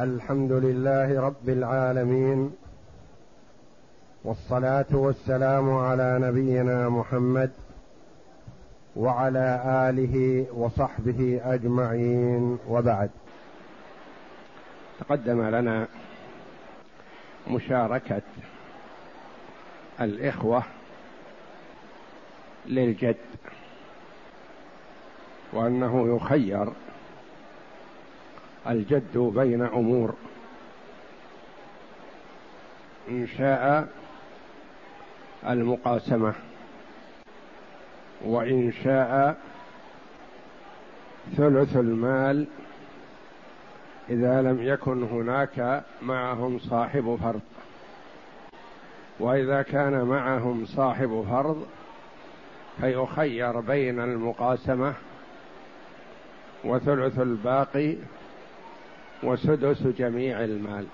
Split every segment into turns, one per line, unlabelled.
الحمد لله رب العالمين والصلاة والسلام على نبينا محمد وعلى آله وصحبه أجمعين وبعد. تقدم لنا مشاركة الإخوة للجد وأنه يخير الجد بين أمور. إن شاء المقاسمة. وإن شاء ثلث المال. إذا لم يكن هناك معهم صاحب فرض. وإذا كان معهم صاحب فرض فيخير بين المقاسمة. وثلث الباقي وسدس جميع المال.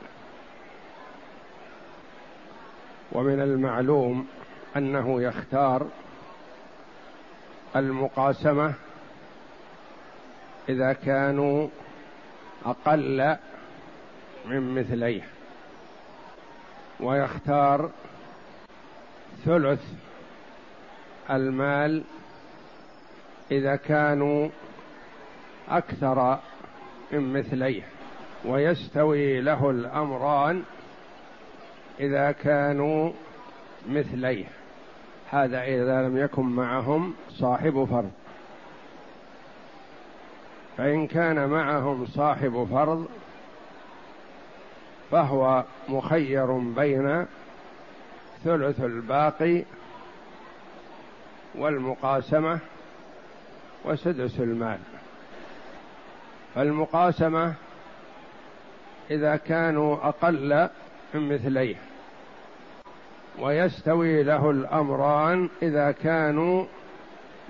ومن المعلوم أنه يختار المقاسمة إذا كانوا أقل من مثليه. ويختار ثلث المال إذا كانوا أكثر من مثليه. ويستوي له الأمران إذا كانوا مثليه. هذا إذا لم يكن معهم صاحب فرض. فإن كان معهم صاحب فرض فهو مخير بين ثلث الباقي والمقاسمة وسدس المال. فالمقاسمة إذا كانوا أقل من مثليه. ويستوي له الأمران إذا كانوا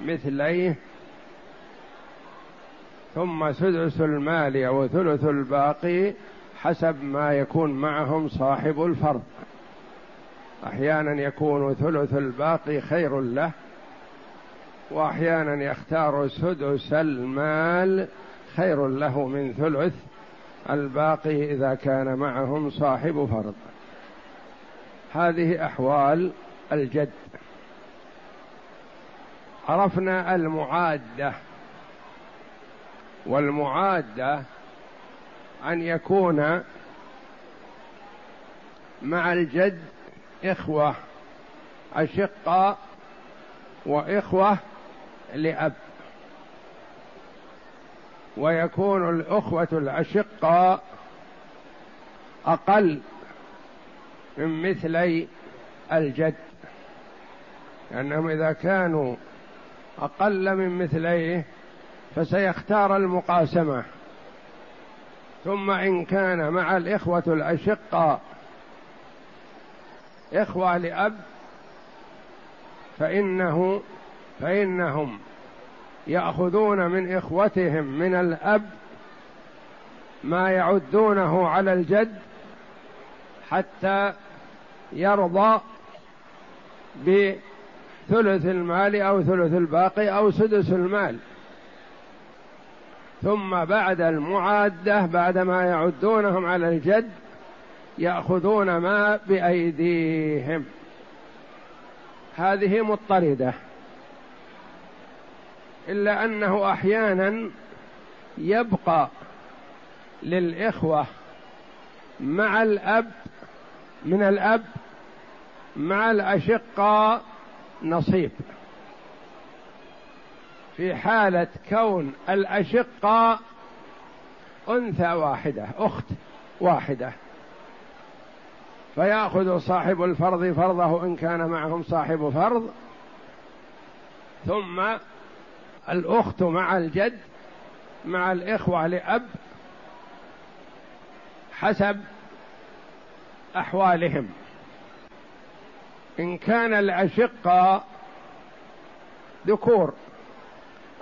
مثليه. ثم سدس المال أو ثلث الباقي حسب ما يكون معهم صاحب الفرض. أحيانا يكون ثلث الباقي خير له وأحيانا يختار سدس المال خير له من ثلث الباقي إذا كان معهم صاحب فرض. هذه أحوال الجد. عرفنا المعادة والمعادة أن يكون مع الجد إخوة أشقاء وإخوة لأب. ويكون الأخوة الأشقاء أقل من مثلي الجد لأنهم إذا كانوا أقل من مثليه فسيختار المقاسمة. ثم إن كان مع الإخوة الأشقاء إخوة لأب فإنه فإنهم يأخذون من إخوتهم من الأب ما يعدونه على الجد حتى يرضى بثلث المال أو ثلث الباقي أو سدس المال. ثم بعد المعادة بعد ما يعدونهم على الجد يأخذون ما بأيديهم. هذه مضطردة. إلا أنه أحيانا يبقى للإخوة مع الأب من الأب مع الاشقاء نصيب. في حالة كون الاشقاء أنثى واحدة أخت واحدة. فيأخذ صاحب الفرض فرضه إن كان معهم صاحب فرض ثم الأخت مع الجد مع الإخوة لأب حسب أحوالهم. إن كان الأشقاء ذكور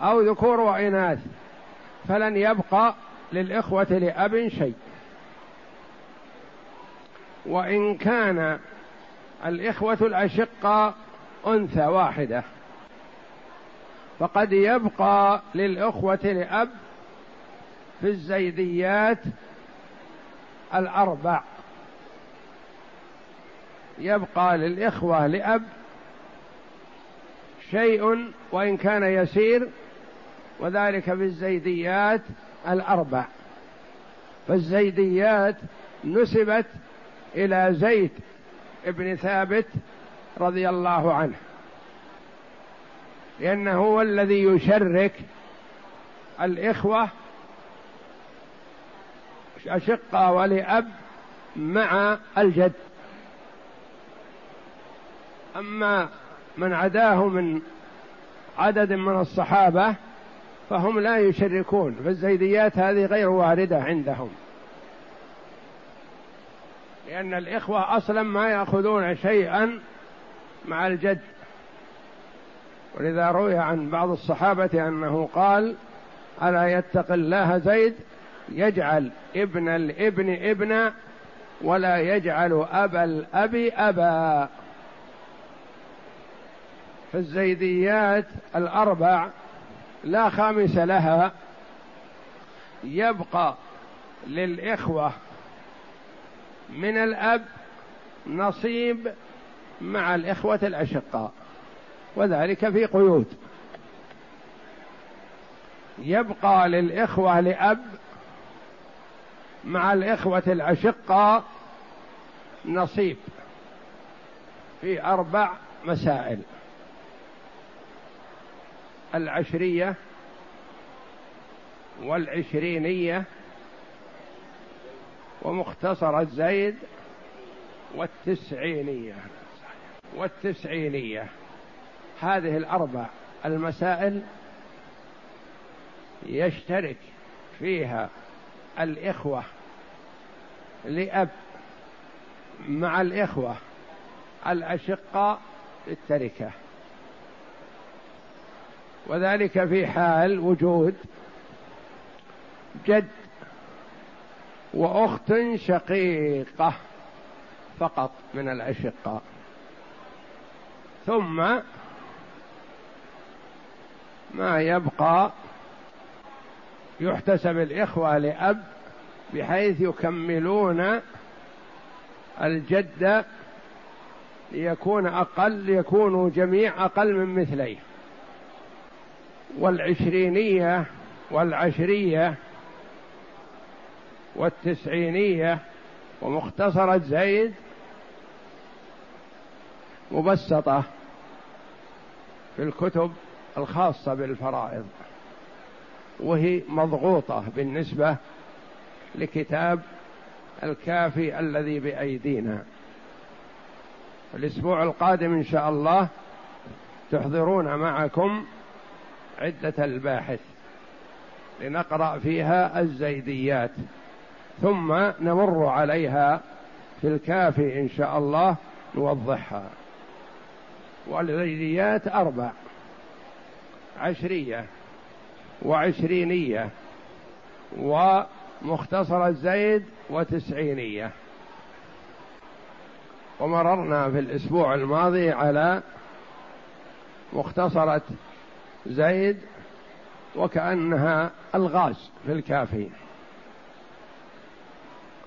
أو ذكور وإناث فلن يبقى للإخوة لأب شيء. وإن كان الإخوة الأشقاء أنثى واحدة. فقد يبقى للأخوة لأب في الزيديات الأربع. يبقى للإخوة لأب شيء وإن كان يسير وذلك في الزيديات الأربع. فالزيديات نسبت إلى زيد بن ثابت رضي الله عنه. لأنه هو الذي يشرك الإخوة أشقة ولأب مع الجد. أما من عداه من عدد من الصحابة فهم لا يشركون فالزيديات هذه غير واردة عندهم. لأن الإخوة أصلا ما يأخذون شيئا مع الجد. ولذا روي عن بعض الصحابة أنه قال ألا يتق الله زيد؟ يجعل ابن الابن ابنا ولا يجعل أبا الأب أبا. فالزيديات الأربع لا خامس لها يبقى للإخوة من الأب نصيب مع الإخوة الأشقاء. وذلك في قيود. يبقى للإخوة لأب مع الإخوة الأشقاء نصيب في أربع مسائل. العشرية والعشرينية ومختصرة زيد والتسعينية. والتسعينية. هذه الأربع المسائل يشترك فيها الإخوة لأب مع الإخوة الأشقاء التركة وذلك في حال وجود جد وأخت شقيقة فقط من الأشقاء. ثم ما يبقى يحتسب الإخوة لأب بحيث يكملون الجد ليكون أقل ليكونوا جميع أقل من مثليه. والعشرينية والعشرية والتسعينية ومختصرة زيد مبسطة في الكتب الخاصة بالفرائض وهي مضغوطة بالنسبة لكتاب الكافي الذي بأيدينا. الأسبوع القادم إن شاء الله تحضرون معكم عدة الباحث لنقرأ فيها الزيديات ثم نمر عليها في الكافي إن شاء الله نوضحها. والليليات أربع. عشرية وعشرينية ومختصر الزيد وتسعينية. ومررنا في الأسبوع الماضي على مختصرة زيد وكأنها الغاز في الكافي.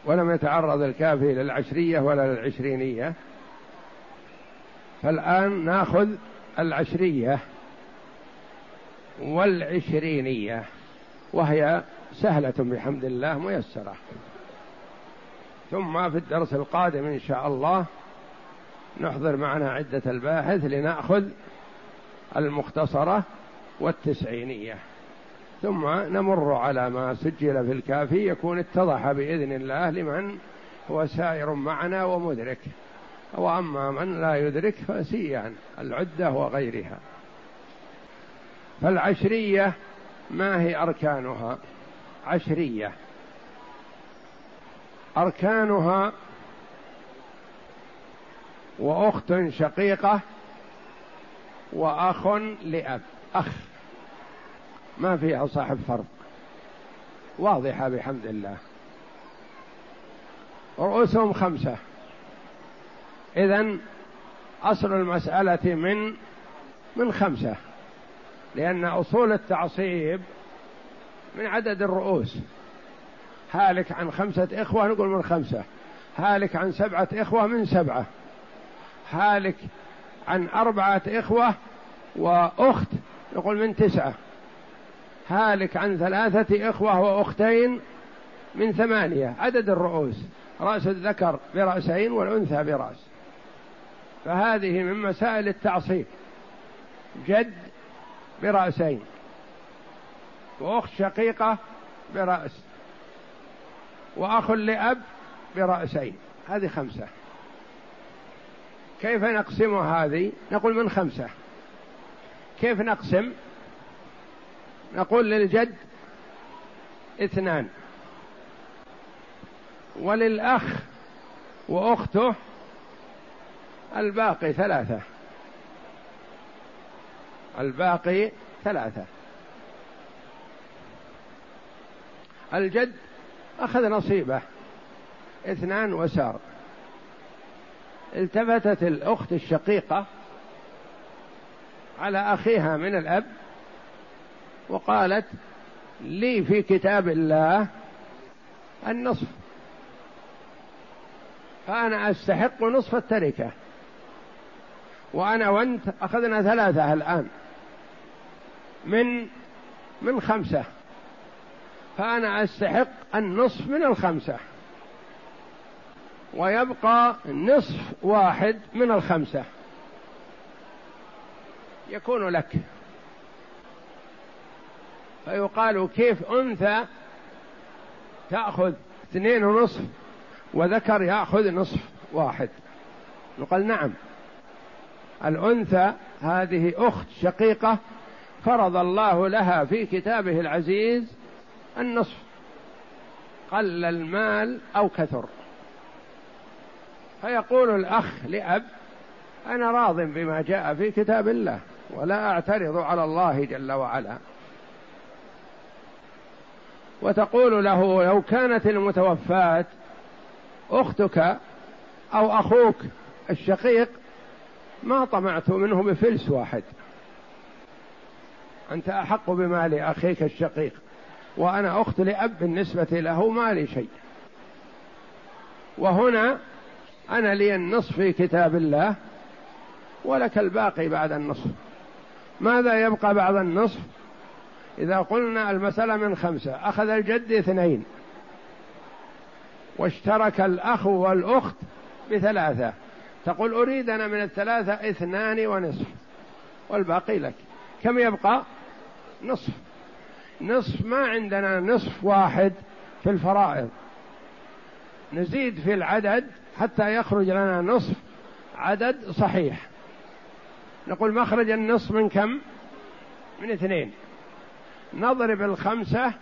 ولم يتعرض الكافي للعشرية ولا للعشرينية. فالآن ناخذ العشرية. والعشرينية. وهي سهلة بحمد الله ميسرة. ثم في الدرس القادم إن شاء الله نحضر معنا عدة الباحث لنأخذ المختصرة والتسعينية. ثم نمر على ما سجل في الكافي يكون اتضح بإذن الله لمن هو سائر معنا ومدرك. وأما من لا يدرك فسيان العدة وغيرها. فالعشرية ما هي أركانها؟ عشرية. أركانها وأخت شقيقة وأخ لأب. أخ. ما فيها صاحب فرض واضحة بحمد الله. رؤوسهم خمسة. إذا أصل المسألة من من خمسة. لأن أصول التعصيب من عدد الرؤوس. هالك عن خمسة إخوة نقول من خمسة. هالك عن سبعة إخوة من سبعة. هالك عن أربعة إخوة وأخت نقول من تسعة. هالك عن ثلاثة إخوة وأختين من ثمانية. عدد الرؤوس. رأس الذكر برأسين والأنثى برأس. فهذه من مسائل التعصيب. جد برأسين. وأخت شقيقة برأس. وأخ لأب برأسين. هذه خمسة. كيف نقسم هذه؟ نقول من خمسة. كيف نقسم؟ نقول للجد اثنان. وللأخ وأخته الباقي ثلاثة. الباقي ثلاثة. الجد أخذ نصيبه اثنان وسار. التفتت الأخت الشقيقة على أخيها من الأب وقالت لي في كتاب الله النصف. فأنا أستحق نصف التركة. وأنا وأنت أخذنا ثلاثة الآن. من من خمسة. فأنا أستحق النصف من الخمسة. ويبقى نصف واحد من الخمسة. يكون لك. فيقال كيف أنثى تأخذ اثنين ونصف وذكر يأخذ نصف واحد. يقال نعم. الأنثى هذه أخت شقيقة فرض الله لها في كتابه العزيز النصف. قل المال أو كثر. فيقول الأخ لأب أنا راض بما جاء في كتاب الله ولا أعترض على الله جل وعلا. وتقول له لو كانت المتوفاة أختك أو أخوك الشقيق ما طمعت منه بفلس واحد. أنت أحق بمال أخيك الشقيق. وأنا أخت لأب بالنسبة له ما لي شيء. وهنا أنا لي النصف في كتاب الله ولك الباقي بعد النصف. ماذا يبقى بعد النصف؟ إذا قلنا المسألة من خمسة أخذ الجد اثنين. واشترك الأخ والأخت بثلاثة. تقول أريد أنا من الثلاثة اثنان ونصف والباقي لك. كم يبقى؟ نصف. نصف ما عندنا نصف واحد في الفرائض. نزيد في العدد حتى يخرج لنا نصف عدد صحيح. نقول مخرج النصف من كم؟ من اثنين. نضرب الخمسة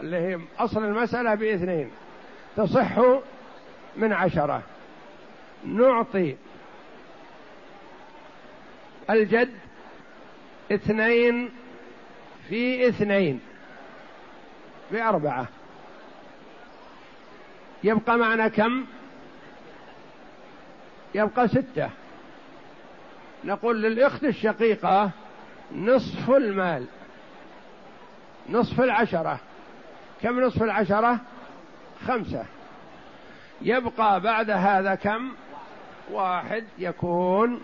اللي هي أصل المسألة بإثنين. تصح من عشرة. نعطي الجد اثنين في اثنين. بأربعة يبقى معنا كم؟ يبقى ستة. نقول للأخت الشقيقة نصف المال. نصف العشرة. كم نصف العشرة؟ خمسة. يبقى بعد هذا كم؟ واحد يكون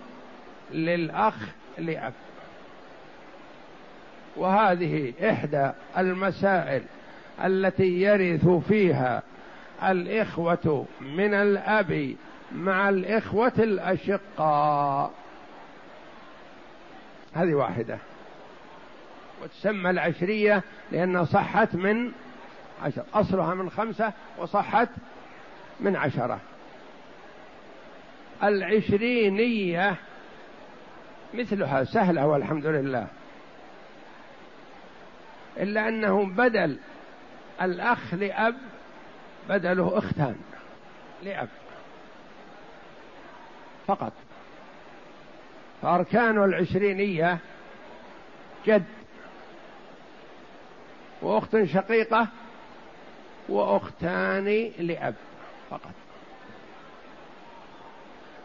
للأخ لأب. وهذه إحدى المسائل التي يرث فيها الإخوة من الأب مع الإخوة الأشقاء. هذه واحدة. وتسمى العشرية لأنها صحت من عشر. أصلها من خمسة وصحت من عشرة. العشرينية مثلها سهلة والحمد لله. إلا أنه بدل الأخ لأب بدله أختان لأب. فقط. فأركان العشرينية جد. وأخت شقيقة وأختان لأب فقط.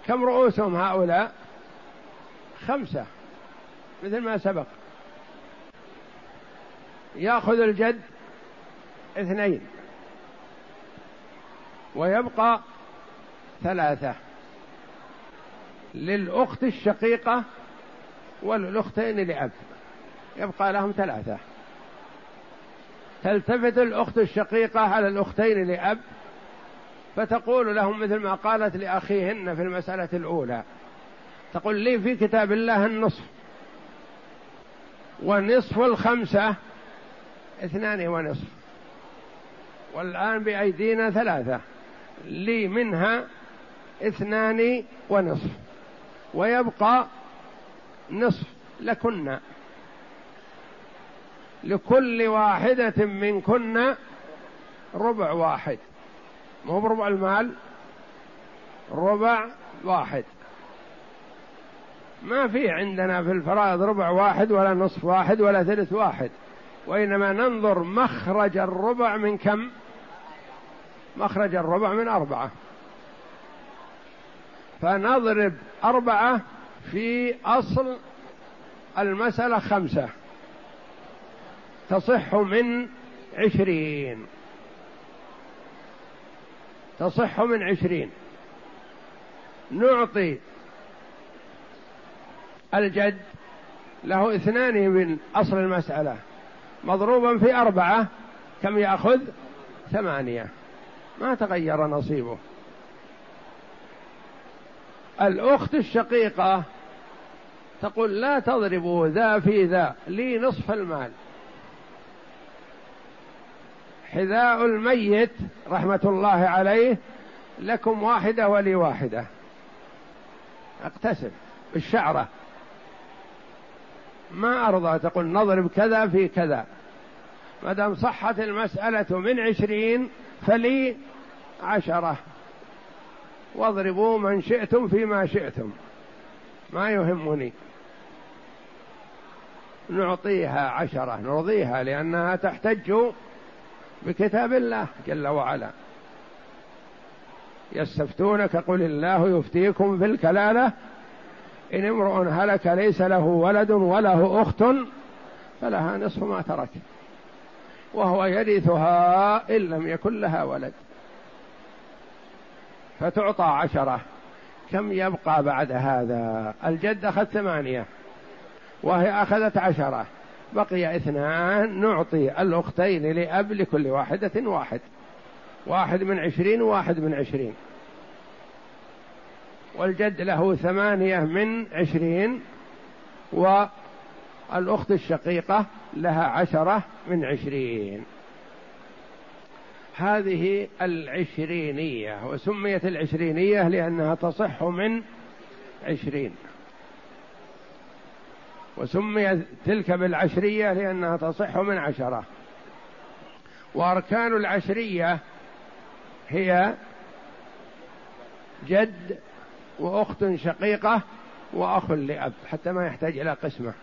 كم رؤوسهم هؤلاء؟ خمسة مثل ما سبق. ياخذ الجد اثنين ويبقى ثلاثة للأخت الشقيقة وللأختين لأب. يبقى لهم ثلاثة. تلتفت الأخت الشقيقة على الأختين لأب فتقول لهم مثل ما قالت لأخيهن في المسألة الأولى. تقول لي في كتاب الله النصف. ونصف الخمسة اثنان ونصف. والآن بأيدينا ثلاثة. لي منها اثنان ونصف. ويبقى نصف لكن. لكل واحدة منكن ربع واحد. مو بربع المال. ربع واحد. ما في عندنا في الفرائض ربع واحد ولا نصف واحد ولا ثلث واحد. وإنما ننظر مخرج الربع من كم؟ مخرج الربع من أربعة. فنضرب أربعة في أصل المسألة خمسة. تصح من عشرين. تصح من عشرين. نعطي الجد له اثنان من أصل المسألة. مضروبا في أربعة كم يأخذ؟ ثمانية. ما تغير نصيبه. الأخت الشقيقة تقول لا تضربوا ذا في ذا لي نصف المال. حذاء الميت رحمة الله عليه لكم واحدة ولي واحدة. أقتسم بالشعرة. ما أرضى. تقول نضرب كذا في كذا. ما دام صحت المسألة من عشرين فلي عشرة. واضربوا من شئتم فيما شئتم. ما يهمني. نعطيها عشرة. نرضيها لأنها تحتج بكتاب الله جل وعلا. يستفتونك قل الله يفتيكم في الكلالة. إن امرؤ هلك ليس له ولد وله أخت فلها نصف ما ترك وهو يرثها إن لم يكن لها ولد فتعطى عشرة كم يبقى بعد هذا؟ الجد أخذ ثمانية وهي أخذت عشرة بقي اثنان نعطي الأختين لأب لكل واحدة واحد واحد من عشرين وواحد من عشرين. والجد له ثمانية من عشرين والأخت الشقيقة لها عشرة من عشرين. هذه العشرينية وسميت العشرينية لأنها تصح من عشرين. وسميت تلك بالعشرية لأنها تصح من عشرة. وأركان العشرية هي جد وأخت شقيقة وأخ لأب حتى ما يحتاج إلى قسمة.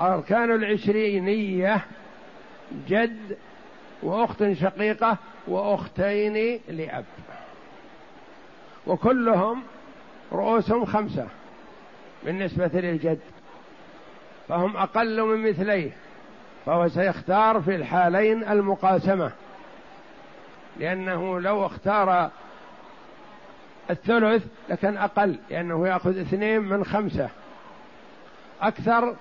أركان العشرينية جد وأخت شقيقة وأختين لأب. وكلهم رؤوسهم خمسة بالنسبة للجد فهم أقل من مثليه فهو سيختار في الحالين المقاسمة لأنه لو اختار الثلث لكان أقل لأنه يأخذ اثنين من خمسة. أكثر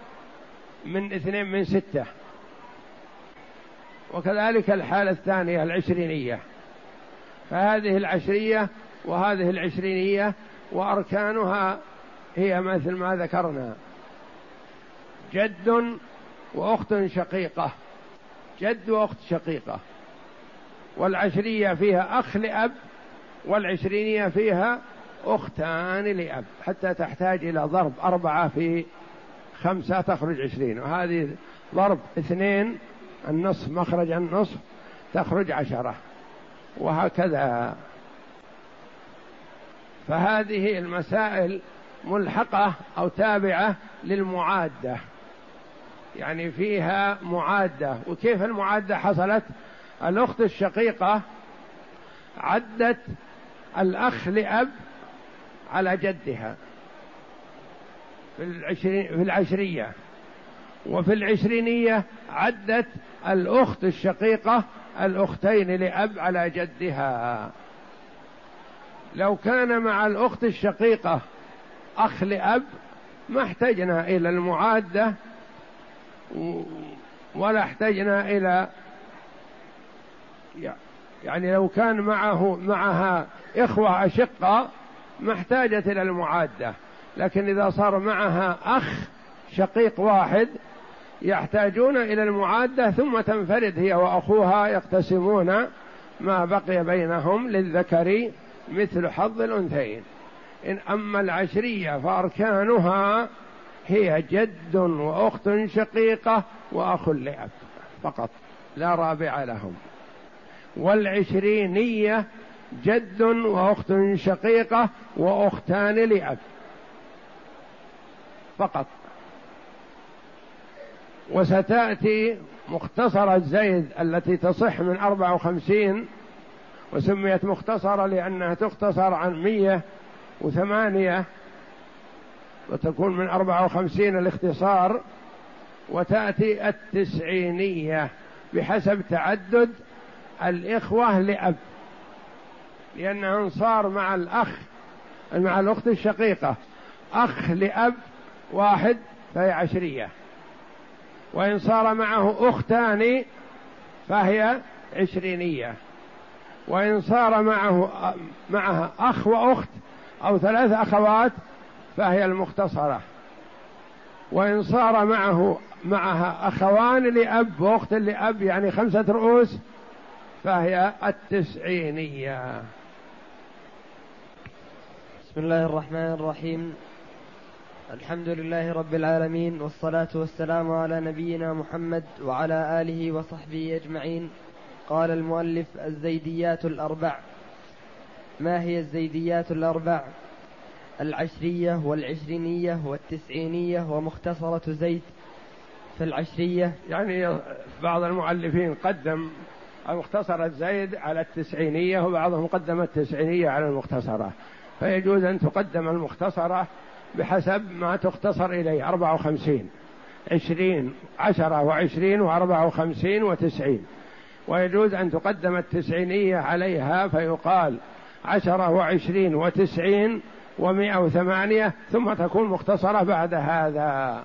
من اثنين من ستة. وكذلك الحالة الثانية العشرينية. فهذه العشرية وهذه العشرينية وأركانها هي مثل ما ذكرنا. جد وأخت شقيقة. جد وأخت شقيقة. والعشرية فيها أخ لأب والعشرينية فيها أختان لأب حتى تحتاج إلى ضرب أربعة في خمسة تخرج عشرين وهذه ضرب اثنين النصف مخرج النصف تخرج عشرة وهكذا. فهذه المسائل ملحقة أو تابعة للمعادة يعني فيها معادة. وكيف المعادة حصلت؟ الأخت الشقيقة عدت الأخ لأب على جدها في العشرين في العشرية. وفي العشرينية عدت الأخت الشقيقة الأختين لأب على جدها. لو كان مع الأخت الشقيقة أخ لأب ما احتجنا إلى المعادة ولا احتجنا إلى يعني لو كان معه معها إخوة أشقة ما احتاجت إلى المعادة لكن إذا صار معها أخ شقيق واحد يحتاجون إلى المعادة ثم تنفرد هي وأخوها يقتسمون ما بقي بينهم للذكر مثل حظ الأنثيين. إن أما العشرية فأركانها هي جد وأخت شقيقة وأخ لأب فقط لا رابع لهم. والعشرينية جد وأخت شقيقة وأختان لأب. فقط. وستأتي مختصرة زيد التي تصح من أربعة وخمسين وسميت مختصرة لأنها تختصر عن مية وثمانية وتكون من أربعة وخمسين الاختصار وتأتي التسعينية بحسب تعدد الإخوة لأب. لأنه صار مع الأخ مع الأخت الشقيقة. أخ لأب واحد فهي عشرية. وإن صار معه أختان فهي عشرينية. وإن صار معه معها أخ وأخت أو ثلاث أخوات فهي المختصرة. وإن صار معه معها أخوان لأب وأخت لأب يعني خمسة رؤوس فهي التسعينية.
بسم الله الرحمن الرحيم. الحمد لله رب العالمين والصلاة والسلام على نبينا محمد وعلى آله وصحبه أجمعين. قال المؤلف الزيديات الأربع. ما هي الزيديات الأربع؟ العشرية والعشرينية والتسعينية ومختصرة زيد. فالعشرية
يعني بعض المؤلفين قدم المختصرة زيد على التسعينية وبعضهم قدم التسعينية على المختصرة. فيجوز أن تقدم المختصرة بحسب ما تختصر إليه أربعة وخمسين. عشرين عشرة وعشرين وأربعة وخمسين وتسعين. ويجوز أن تقدم التسعينية عليها فيقال عشرة وعشرين وتسعين ومائة وثمانية ثم تكون مختصرة بعد هذا.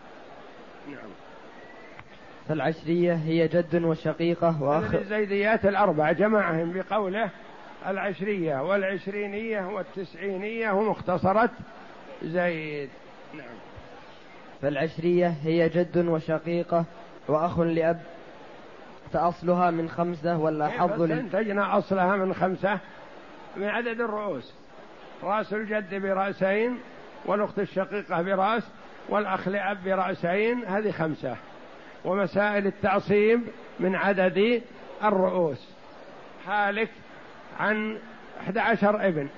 نعم. فالعشرية هي جد وشقيقة
وأخ الزيديات الأربع جمعهم بقوله العشرية والعشرينية والتسعينية ومختصرة زيد. نعم.
فالعشرية هي جد وشقيقة وأخ لأب فأصلها من خمسة ولا حظ
استنتجنا أصلها من خمسة من عدد الرؤوس. رأس الجد برأسين والأخت الشقيقة برأس والأخ لأب برأسين هذه خمسة. ومسائل التعصيب من عدد الرؤوس. هالك عن 11 ابن.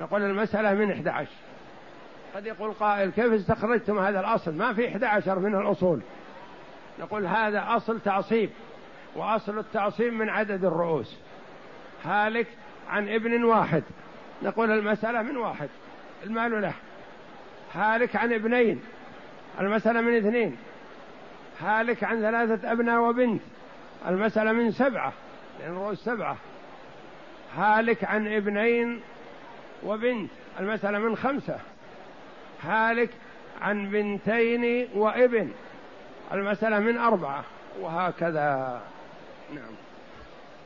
نقول المسألة من 11 قد يقول قائل كيف استخرجتم هذا الأصل؟ ما في 11 من الأصول. نقول هذا أصل تعصيب وأصل التعصيب من عدد الرؤوس. هالك عن ابن واحد. نقول المسألة من واحد. المال له. هالك عن ابنين. المسألة من اثنين. هالك عن ثلاثة أبناء وبنت. المسألة من سبعة لأن الرؤوس سبعة. هالك عن ابنين وبنت المسألة من خمسة. هالك عن بنتين وابن المسألة من أربعة. وهكذا. نعم.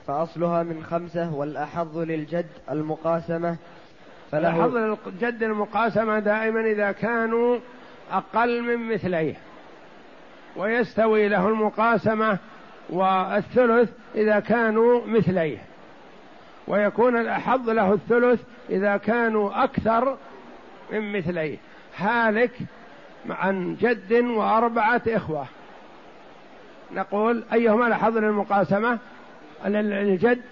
فأصلها من خمسة والأحظ للجد المقاسمة
فله الأحظ للجد المقاسمة دائما إذا كانوا أقل من مثليه. ويستوي له المقاسمة والثلث إذا كانوا مثليه. ويكون الأحظ له الثلث إذا كانوا أكثر من مثليه. هالك عن جد وأربعة إخوة. نقول أيهما الأحظ للمقاسمة؟ الجد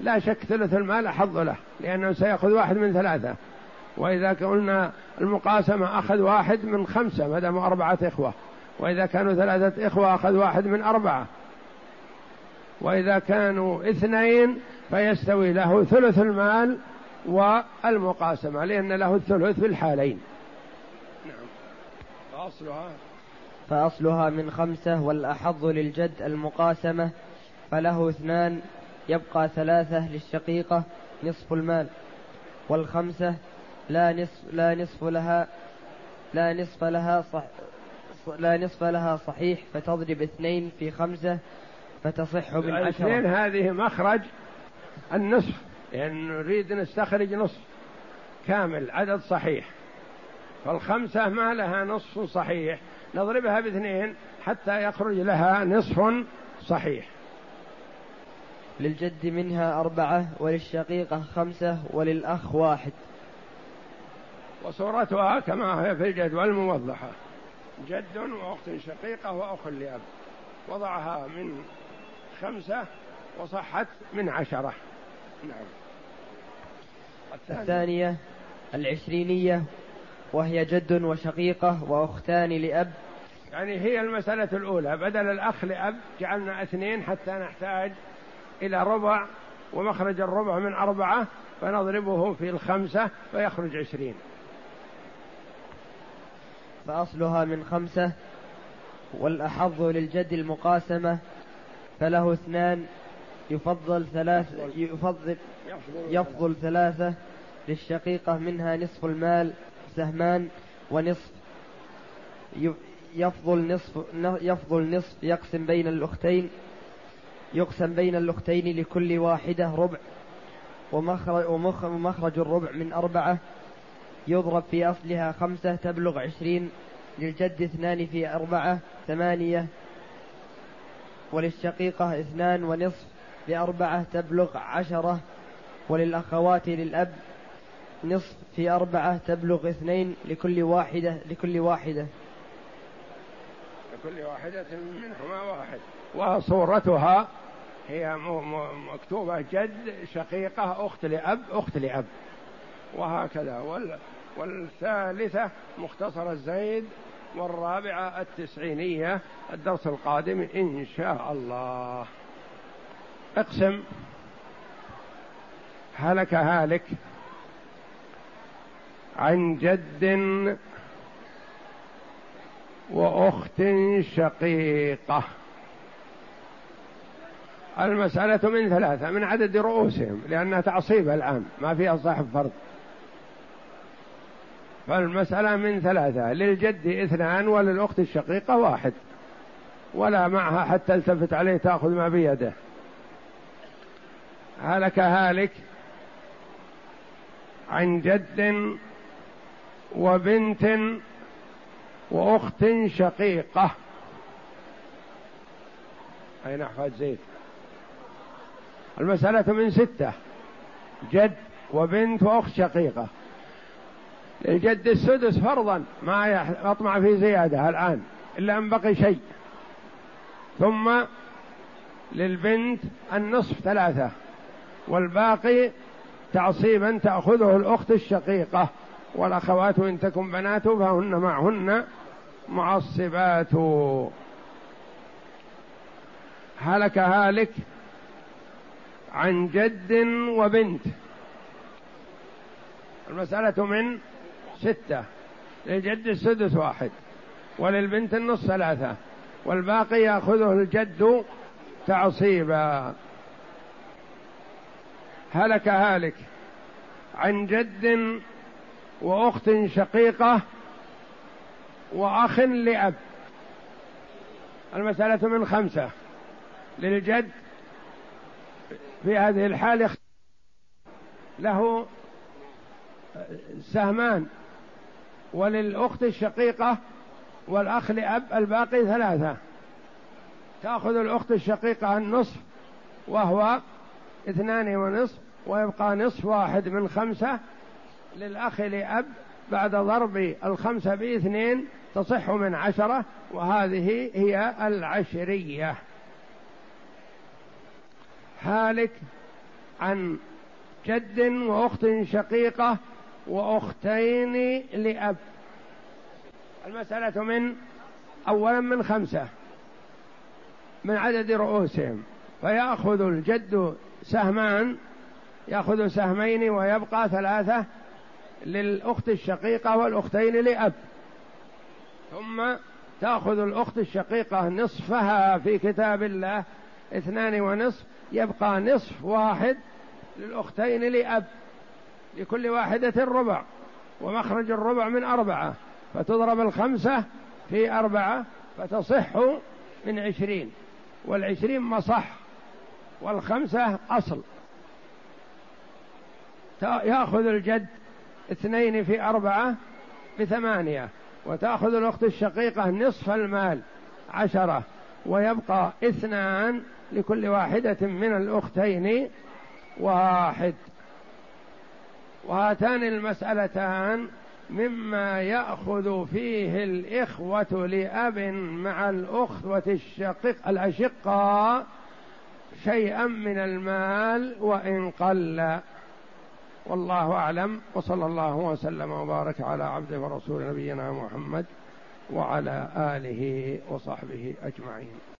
لا شك ثلث المال أحظ له لأنه سيأخذ واحد من ثلاثة. وإذا قلنا المقاسمة أخذ واحد من خمسة ما دام أربعة إخوة. وإذا كانوا ثلاثة إخوة أخذ واحد من أربعة. وإذا كانوا اثنين فيستوي له ثلث المال والمقاسمة لأن له الثلث في الحالين. نعم.
فأصلها؟ فأصلها من خمسة والأحظ للجد المقاسمة فله اثنان يبقى ثلاثة للشقيقة نصف المال. والخمسة لا نصف لا نصف لها لا نصف لها صح لا نصف لها صحيح فتضرب اثنين في خمسة فتصح من عشرة.
الاثنين هذه مخرج النصف لأن يعني نريد نستخرج نصف. كامل عدد صحيح. فالخمسة ما لها نصف صحيح. نضربها باثنين حتى يخرج لها نصف صحيح.
للجد منها أربعة وللشقيقة خمسة وللأخ واحد.
وصورتها كما هي في الجدول الموضحة جد وأخت شقيقة وأخ لأب. وضعها من خمسة وصحت من عشرة. نعم.
الثانية, الثانية العشرينية وهي جد وشقيقة وأختان لأب.
يعني هي المسألة الأولى. بدل الأخ لأب جعلنا اثنين حتى نحتاج إلى ربع ومخرج الربع من أربعة فنضربه في الخمسة فيخرج عشرين.
فأصلها من خمسة والأحظ للجد المقاسمة فله اثنان يفضل ثلاث يفضل يفضل ثلاثة للشقيقة منها نصف المال سهمان ونصف يفضل نصف يفضل نصف يقسم بين الأختين يقسم بين الأختين لكل واحدة ربع ومخرج, ومخرج الربع من أربعة يضرب في أصلها خمسة تبلغ عشرين للجد اثنان في أربعة ثمانية وللشقيقة اثنان ونصف بأربعة تبلغ عشرة وللأخوات للأب نصف في أربعة تبلغ اثنين لكل واحدة لكل واحدة.
لكل واحدة منهما واحد. وصورتها هي مكتوبة جد شقيقة أخت لأب أخت لأب. وهكذا. وال والثالثة مختصر الزيد والرابعة التسعينية الدرس القادم إن شاء الله. أقسم هلك هالك عن جد وأخت شقيقة. المسألة من ثلاثة من عدد رؤوسهم لأنها تعصيب الآن ما فيها صاحب فرض. فالمسألة من ثلاثة للجد اثنان وللأخت الشقيقة واحد. ولا معها حتى التفت عليه تأخذ ما بيده. هلك هالك عن جد وبنت وأخت شقيقة. اين احفاد زيد. المسألة من ستة. جد وبنت وأخت شقيقة. للجد السدس فرضا ما يطمع في زيادة الآن إلا أن بقي شيء. ثم للبنت النصف ثلاثة. والباقي تعصيبا تأخذه الأخت الشقيقة. والأخوات إن تكن بنات فهن معهن معصبات. هلك هالك عن جد وبنت. المسألة من ستة. للجد السدس واحد وللبنت النص ثلاثة والباقي يأخذه الجد تعصيبا. هلك هالك عن جد وأخت شقيقة وأخ لأب. المسألة من خمسة. للجد في هذه الحال له سهمان وللأخت الشقيقة والأخ لأب الباقي ثلاثة. تأخذ الأخت الشقيقة النصف وهو اثنان ونصف ويبقى نصف واحد من خمسة للأخ لأب بعد ضرب الخمسة باثنين تصح من عشرة وهذه هي العشرية. هالك عن جد وأخت شقيقة وأختين لأب. المسألة من أولا من خمسة من عدد رؤوسهم. فيأخذ الجد سهمان يأخذ سهمين ويبقى ثلاثة للأخت الشقيقة والأختين لأب. ثم تأخذ الأخت الشقيقة نصفها في كتاب الله اثنان ونصف يبقى نصف واحد للأختين لأب لكل واحدة الربع ومخرج الربع من أربعة فتضرب الخمسة في أربعة فتصح من عشرين والعشرين مصح. والخمسة أصل. يأخذ الجد اثنين في أربعة بثمانية وتأخذ الأخت الشقيقة نصف المال عشرة ويبقى اثنان لكل واحدة من الأختين واحد. وهاتان المسألتان مما يأخذ فيه الإخوة لأب مع الأخوة الشقيق الأشقاء شيئا من المال وإن قل. والله أعلم وصلى الله وسلم وبارك على عبده ورسول نبينا محمد وعلى آله وصحبه أجمعين.